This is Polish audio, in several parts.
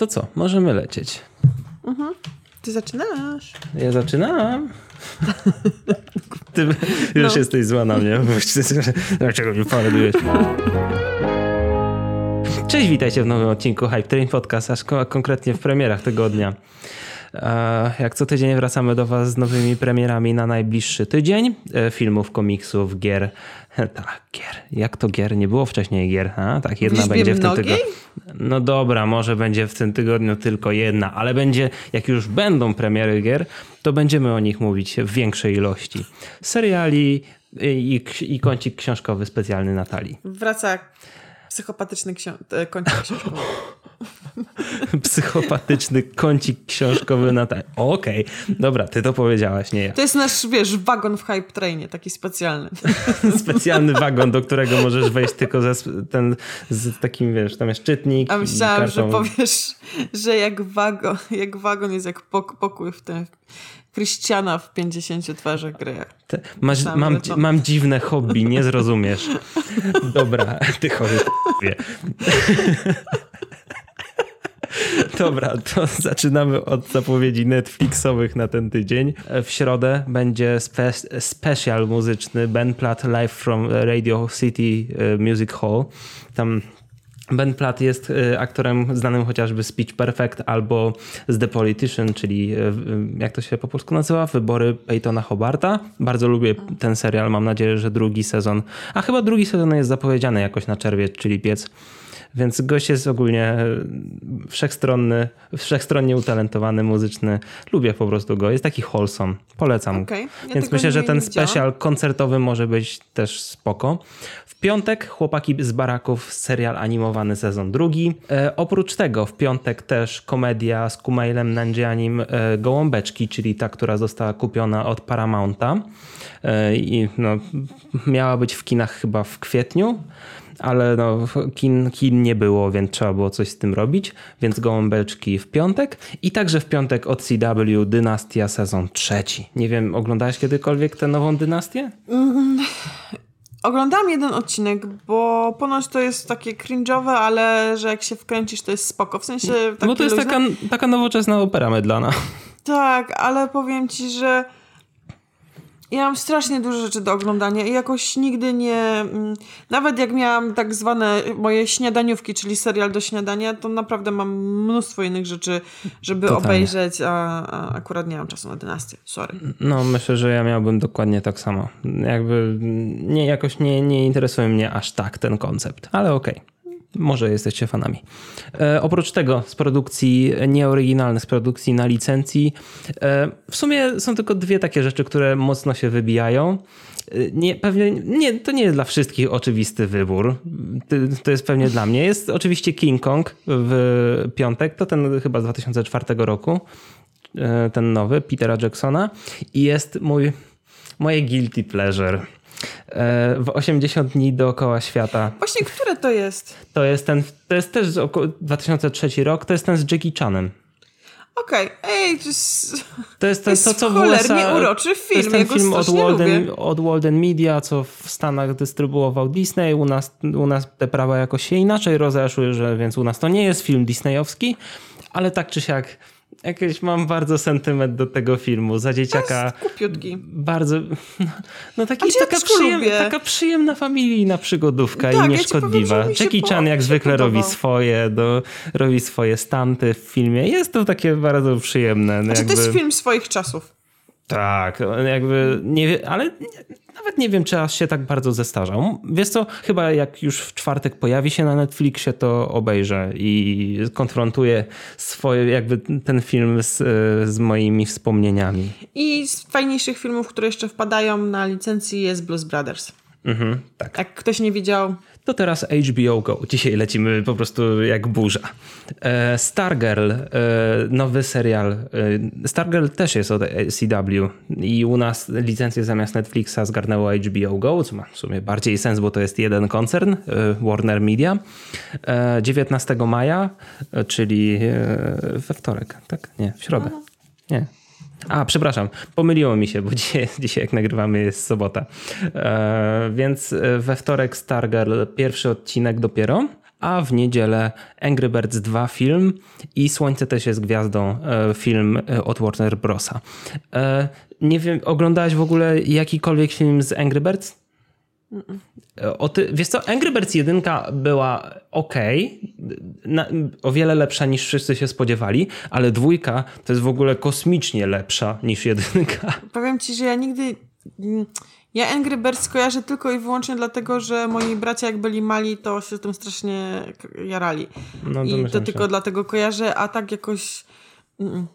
To co, możemy lecieć. Mhm. Ty zaczynasz. Ja zaczynam. Ty już No. jesteś zła na mnie. Dlaczego mnie parodujesz? Cześć, witajcie w nowym odcinku Hype Train Podcast, aż ko- konkretnie w premierach tygodnia. E, Jak co tydzień wracamy do Was z nowymi premierami na najbliższy tydzień. E, Filmów, komiksów, gier. Tak, gier. Jak to gier? Nie było wcześniej gier. A? Tak, jedna Liczbie będzie w tym tygodniu. No dobra, może będzie w tym tygodniu tylko jedna, ale będzie, jak już będą premiery gier, to będziemy o nich mówić w większej ilości. Seriali i, i kącik książkowy specjalny Natalii. Wraca psychopatyczny ksią- e, kącik książkowy. Psychopatyczny kącik książkowy Natalii. Okej, dobra, ty to powiedziałaś, nie ja. To jest nasz, wiesz, wagon w hype trainie, taki specjalny. Specjalny wagon, do którego możesz wejść tylko ze, ten, z takim, wiesz, tam jest czytnik A myślałam, że kartą. powiesz, że jak wagon, jak wagon jest jak pok- pokój w tym Kryściana w 50 twarzach gry. Te, masz, mam, to- mam dziwne hobby, nie zrozumiesz. Dobra, ty chory wie. Dobra, to zaczynamy od zapowiedzi Netflixowych na ten tydzień. W środę będzie spe special muzyczny Ben Platt live from Radio City e, Music Hall. Tam Ben Platt jest e, aktorem znanym chociażby z Pitch Perfect albo z The Politician, czyli e, w- jak to się po polsku nazywa? Wybory Peytona Hobarta. Bardzo lubię ten serial. Mam nadzieję, że drugi sezon, a chyba drugi sezon jest zapowiedziany jakoś na czerwiec, czyli piec. Więc gość jest ogólnie e, wszechstronny, wszechstronnie utalentowany, muzyczny. Lubię po prostu go. Jest taki wholesome. Polecam. Okej, ja Więc myślę, że ten special koncertowy może być też spoko. W piątek chłopaki z baraków serial animowany sezon drugi. E, oprócz tego w piątek też komedia z Kumailem Nanjianim e, Gołąbeczki, czyli ta, która została kupiona od Paramounta. E, I no, miała być w kinach chyba w kwietniu. Ale no, kin, kin nie było, więc trzeba było coś z tym robić. Więc gołąbeczki w piątek. I także w piątek od CW Dynastia sezon trzeci. Nie wiem, oglądałeś kiedykolwiek tę nową dynastię? Oglądałam jeden odcinek, bo ponoć to jest takie cringe'owe, ale że jak się wkręcisz, to jest spoko. W sensie Bo to jest luźne. taka, taka nowoczesna opera mydlana. Tak, ale powiem ci, że ja mam strasznie dużo rzeczy do oglądania i jakoś nigdy nie... mm, Nawet jak miałam tak zwane moje śniadaniówki, czyli serial do śniadania, to naprawdę mam mnóstwo innych rzeczy, żeby Totalnie. obejrzeć, a, a akurat nie mam czasu na dynastię. Sorry. No, myślę, że ja miałbym dokładnie tak samo. Jakby nie, jakoś nie, nie interesuje mnie aż tak ten koncept, ale okej. Może jesteście fanami. E, oprócz tego z produkcji nieoryginalnych, z produkcji na licencji, e, w sumie są tylko dwie takie rzeczy, które mocno się wybijają. E, Nie, pewnie, nie, to nie jest dla wszystkich oczywisty wybór. To jest pewnie dla mnie. Jest oczywiście King Kong w piątek, to ten chyba z 2004 roku e, ten nowy Petera Jacksona i jest mój moje guilty pleasure. E, W 80 dni dookoła świata. Właśnie, które to jest? To jest ten, to jest też około 2003 rok, to jest ten z Jackie Chanem. Okej, ej, to jest... To jest ten, jest to, co w USA... uroczy To film, jest ten ja film od Walden, lubię. od Walden Media, co w Stanach dystrybuował Disney. U nas, u nas te prawa jakoś się inaczej rozeszły, że, więc u nas to nie jest film disneyowski, ale tak czy siak jakieś mam bardzo sentyment do tego filmu. Za dzieciaka Kupiutki. bardzo... No taki, Znaczy, ja taka, go przyjem, taka przyjemna familijna przygodówka Tak, i ja nieszkodliwa. powiem, się Jackie Chan jak zwykle robi swoje, do, robi swoje stanty w filmie. Jest to takie bardzo przyjemne. Znaczy, jakby... to jest film swoich czasów. Tak, jakby nie wie, ale nie, nawet nie wiem, czy aż się tak bardzo zestarzał. Wiesz co, chyba jak już w czwartek pojawi się na Netflixie, to obejrzę i konfrontuję swoje, jakby ten film z, z moimi wspomnieniami. I z fajniejszych filmów, które jeszcze wpadają na licencji jest Blues Brothers. Mhm, tak. Jak ktoś nie widział, To teraz HBO Go. Dzisiaj lecimy po prostu jak burza. E, Stargirl, e, nowy serial. E, Stargirl też jest od CW i u nas licencję zamiast Netflixa zgarnęło HBO Go, co ma w sumie bardziej sens, bo to jest jeden koncern, Warner Media. E, 19 maja, czyli we wtorek, tak? Nie, w środę. Nie. A, przepraszam, pomyliło mi się, bo dzisiaj, dzisiaj jak nagrywamy jest sobota. E, więc e, we wtorek Stargirl pierwszy odcinek dopiero. a w niedzielę Angry Birds 2 film i Słońce też jest gwiazdą e, film e, od Warner Brosa. E, nie wiem, oglądałeś w ogóle jakikolwiek film z Angry Birds? O ty, wiesz co, Angry Birds 1 była ok, na, o wiele lepsza niż wszyscy się spodziewali, ale dwójka to jest w ogóle kosmicznie lepsza niż jedynka. Powiem ci, że ja nigdy... Ja Angry Birds kojarzę tylko i wyłącznie dlatego, że moi bracia jak byli mali, to się tym strasznie jarali. No, I to się. tylko dlatego kojarzę, a tak jakoś... Mm.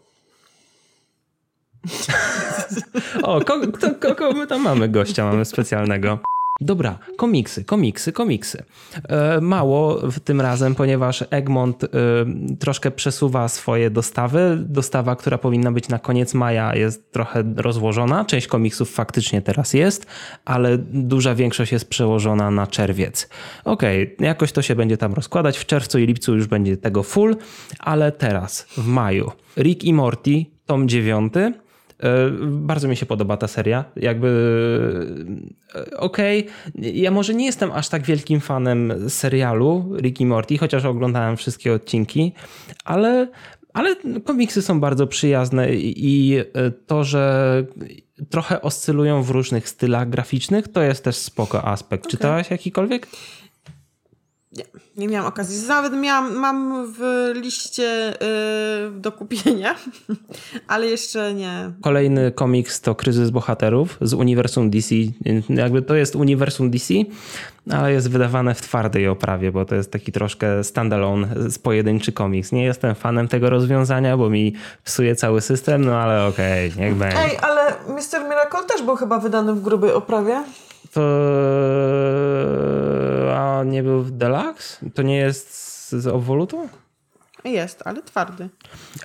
o, kogo, kogo my tam mamy gościa, mamy specjalnego. Dobra, komiksy, komiksy, komiksy. E, mało tym razem, ponieważ Egmont e, troszkę przesuwa swoje dostawy. Dostawa, która powinna być na koniec maja, jest trochę rozłożona. Część komiksów faktycznie teraz jest, ale duża większość jest przełożona na czerwiec. Okej, okay, jakoś to się będzie tam rozkładać. W czerwcu i lipcu już będzie tego full, ale teraz, w maju, Rick i Morty, tom 9 E, bardzo mi się podoba ta seria. Jakby e, okej, okay. ja może nie jestem aż tak wielkim fanem serialu Ricky Morty, chociaż oglądałem wszystkie odcinki, ale, ale komiksy są bardzo przyjazne i to, że trochę oscylują w różnych stylach graficznych, to jest też spoko aspekt. Okay. Czytałaś jakikolwiek? Nie, nie miałam okazji. Nawet miałam, mam w liście yy, do kupienia, ale jeszcze nie. Kolejny komiks to Kryzys Bohaterów z uniwersum DC. Jakby to jest uniwersum DC, ale jest wydawane w twardej oprawie, bo to jest taki troszkę standalone, pojedynczy komiks. Nie jestem fanem tego rozwiązania, bo mi psuje cały system, no ale okej, okay, niech będzie. Ej, ale Mr. Miracle też był chyba wydany w grubej oprawie. To nie był w Deluxe? To nie jest z obwolutą? Jest, ale twardy.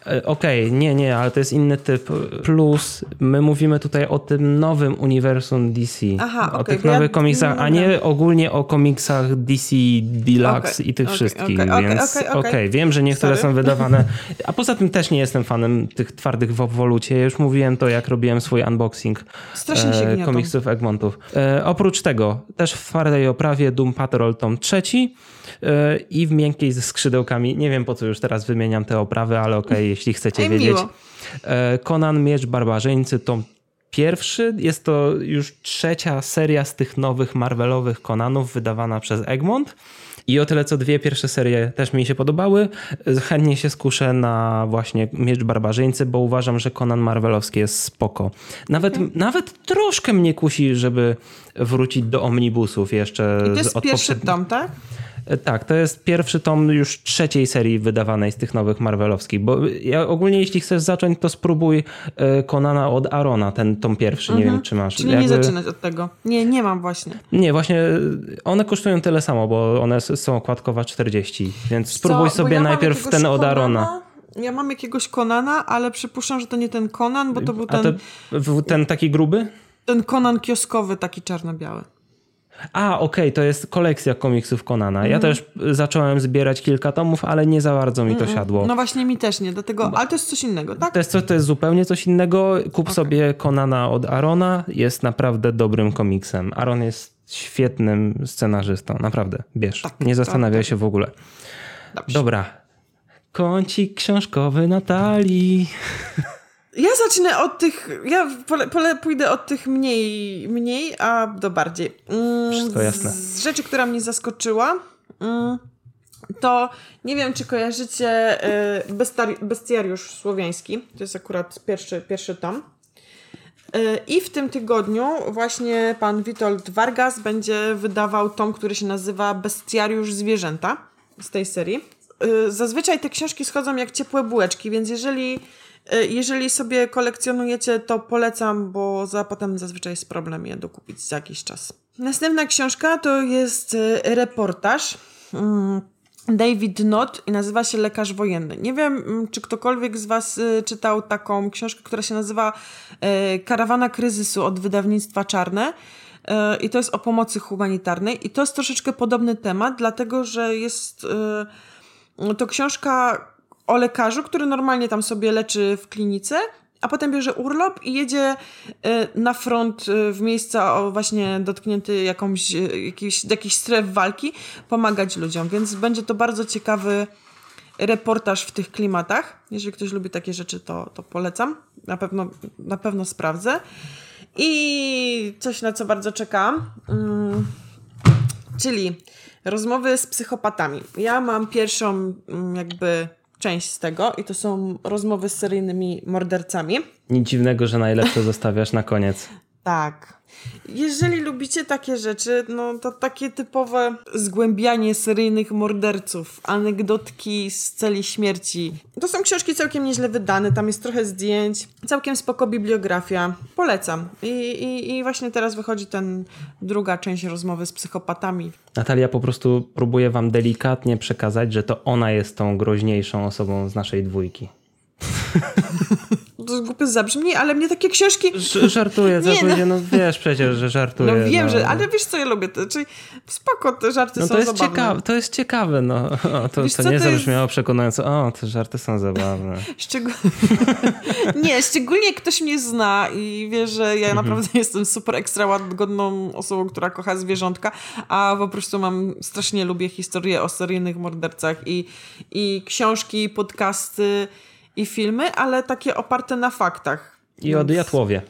E, okej, okay, nie, nie, ale to jest inny typ. Plus, my mówimy tutaj o tym nowym uniwersum DC. Aha, o okay, tych nowych ja... komiksach, a nie ogólnie o komiksach DC Deluxe okay, i tych wszystkich. Więc okej, wiem, że niektóre Sorry. są wydawane. A poza tym też nie jestem fanem tych twardych w obwolucie. Ja już mówiłem to, jak robiłem swój unboxing e, komiksów Egmontów. E, oprócz tego, też w twardej oprawie Doom Patrol tom trzeci. E, i w miękkiej ze skrzydełkami. Nie wiem po co już teraz wymieniam te oprawy, ale okej, okay, jeśli chcecie wiedzieć. Miło. E, Conan Miecz Barbarzyńcy to pierwszy. Jest to już trzecia seria z tych nowych Marvelowych Conanów wydawana przez Egmont. I o tyle co dwie pierwsze serie też mi się podobały. Chętnie się skuszę na właśnie Miecz Barbarzyńcy, bo uważam, że Conan Marvelowski jest spoko. Nawet, okay. nawet troszkę mnie kusi, żeby wrócić do omnibusów jeszcze. I to jest pierwszy tom, tak? E, tak, to jest pierwszy tom już trzeciej serii wydawanej z tych nowych Marvelowskich, bo ja ogólnie jeśli chcesz zacząć, to spróbuj e, Konana od Arona, ten tom pierwszy, nie mhm. wiem czy masz. Czyli Jakby... nie zaczynać od tego. Nie, nie mam właśnie. Nie, właśnie one kosztują tyle samo, bo one są okładkowa 40, więc spróbuj Co? sobie ja najpierw ten od Arona. Ja mam jakiegoś Konana, ale przypuszczam, że to nie ten Konan, bo to był ten... A to, ten taki gruby? Ten Konan kioskowy, taki czarno-biały. A, okej, okay, to jest kolekcja komiksów Konana. Ja mm. też zacząłem zbierać kilka tomów, ale nie za bardzo mi to mm siadło. No właśnie mi też nie, dlatego, ale to jest coś innego, tak? To jest, to jest zupełnie coś innego. Kup okay. sobie Konana od Arona, jest naprawdę dobrym komiksem. Aron jest świetnym scenarzystą, naprawdę, bierz. Tak, nie zastanawia tak, się w ogóle. Dobrze. Dobra. Kącik książkowy Natalii. Ja zacznę od tych. Ja pole, pole, pójdę od tych mniej, mniej, a do bardziej. Mm, Wszystko jasne. Z rzeczy, która mnie zaskoczyła, mm, to nie wiem, czy kojarzycie y, Bestiariusz Słowiański. To jest akurat pierwszy, pierwszy tom. Y, I w tym tygodniu właśnie pan Witold Vargas będzie wydawał tom, który się nazywa Bestiariusz Zwierzęta z tej serii. Y, zazwyczaj te książki schodzą jak ciepłe bułeczki, więc jeżeli jeżeli sobie kolekcjonujecie, to polecam, bo za potem zazwyczaj jest problem je dokupić za jakiś czas. Następna książka to jest e, reportaż. Mm, David Knott i nazywa się Lekarz Wojenny. Nie wiem, mm, czy ktokolwiek z Was e, czytał taką książkę, która się nazywa Karawana kryzysu od wydawnictwa Czarne. I to jest o pomocy humanitarnej. I to jest troszeczkę podobny temat, dlatego że jest to książka o lekarzu, który normalnie tam sobie leczy w klinice a potem bierze urlop i jedzie y, na front y, w miejsca właśnie dotknięty jakąś, y, jakiś, jakiś stref walki, pomagać ludziom. Więc będzie to bardzo ciekawy reportaż w tych klimatach. Jeżeli ktoś lubi takie rzeczy, to, to polecam. Na pewno, na pewno sprawdzę. I coś, na co bardzo czekam, mm, czyli rozmowy z psychopatami. Ja mam pierwszą mm, jakby część z tego i to są rozmowy z seryjnymi mordercami. Nic dziwnego, że najlepsze zostawiasz na koniec. Tak. Jeżeli lubicie takie rzeczy, no to takie typowe zgłębianie seryjnych morderców, anegdotki z celi śmierci. To są książki całkiem nieźle wydane, tam jest trochę zdjęć, całkiem spoko bibliografia. Polecam. I, i, i właśnie teraz wychodzi ten druga część rozmowy z psychopatami. Natalia po prostu próbuje wam delikatnie przekazać, że to ona jest tą groźniejszą osobą z naszej dwójki. To głupio zabrzmi, ale mnie takie książki... Ż żartuję, nie, no. no wiesz przecież, że żartuję. No wiem, no. że, ale wiesz co ja lubię, to, czyli spoko, te żarty no, są to jest zabawne. Ciekawe, to jest ciekawe, no. O, to, wiesz, to nie zabrzmiało jest... przekonująco, o, te żarty są zabawne. Szczegól... nie, szczególnie jak ktoś mnie zna i wie, że ja mhm. naprawdę jestem super ekstra łagodną osobą, która kocha zwierzątka, a po prostu mam, strasznie lubię historie o seryjnych mordercach i, i książki, podcasty, i filmy, ale takie oparte na faktach. I Więc... o Diatłowie.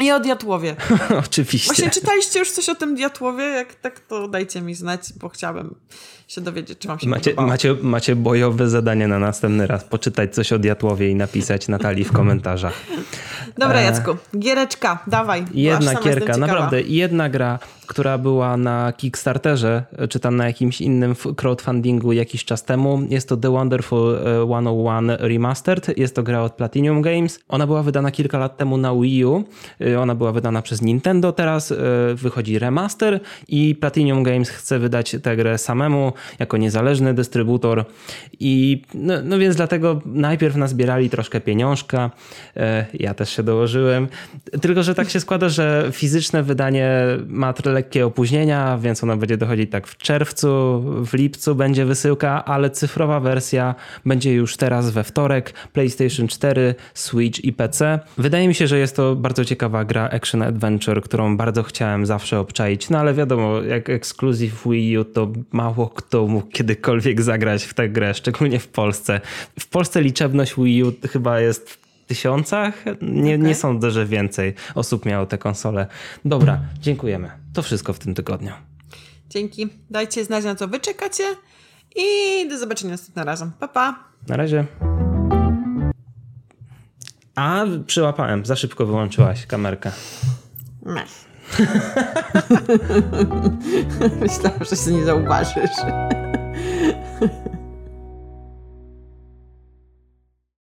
I o Diatłowie. Oczywiście. Właśnie czytaliście już coś o tym Diatłowie? Jak tak, to dajcie mi znać, bo chciałabym się dowiedzieć, czy wam się macie, macie, macie bojowe zadanie na następny raz. Poczytać coś o Diatłowie i napisać Natalii w komentarzach. Dobra, e, Jacku. Giereczka, dawaj. Jedna gierka, naprawdę. Jedna gra, która była na Kickstarterze, czy tam na jakimś innym crowdfundingu jakiś czas temu. Jest to The Wonderful 101 e, Remastered. Jest to gra od Platinum Games. Ona była wydana kilka lat temu na Wii U. E, ona była wydana przez Nintendo. Teraz wychodzi remaster i Platinum Games chce wydać tę grę samemu jako niezależny dystrybutor. I no, no więc dlatego najpierw nazbierali troszkę pieniążka. E, ja też się dołożyłem. Tylko, że tak się składa, że fizyczne wydanie ma lekkie opóźnienia, więc ono będzie dochodzić tak w czerwcu, w lipcu będzie wysyłka, ale cyfrowa wersja będzie już teraz we wtorek. PlayStation 4, Switch i PC. Wydaje mi się, że jest to bardzo ciekawa gra Action Adventure, którą bardzo chciałem zawsze obczaić, no ale wiadomo, jak ekskluzyw Wii U to mało kto mógł kiedykolwiek zagrać w tę grę, szczególnie w Polsce. W Polsce liczebność Wii U chyba jest w tysiącach. Nie, okay. nie sądzę, że więcej osób miało tę konsolę. Dobra, dziękujemy. To wszystko w tym tygodniu. Dzięki. Dajcie znać, na co wy czekacie i do zobaczenia następnym razem. Pa, pa. Na razie. A, przyłapałem. Za szybko wyłączyłaś kamerkę. Myślałam, że się nie zauważysz.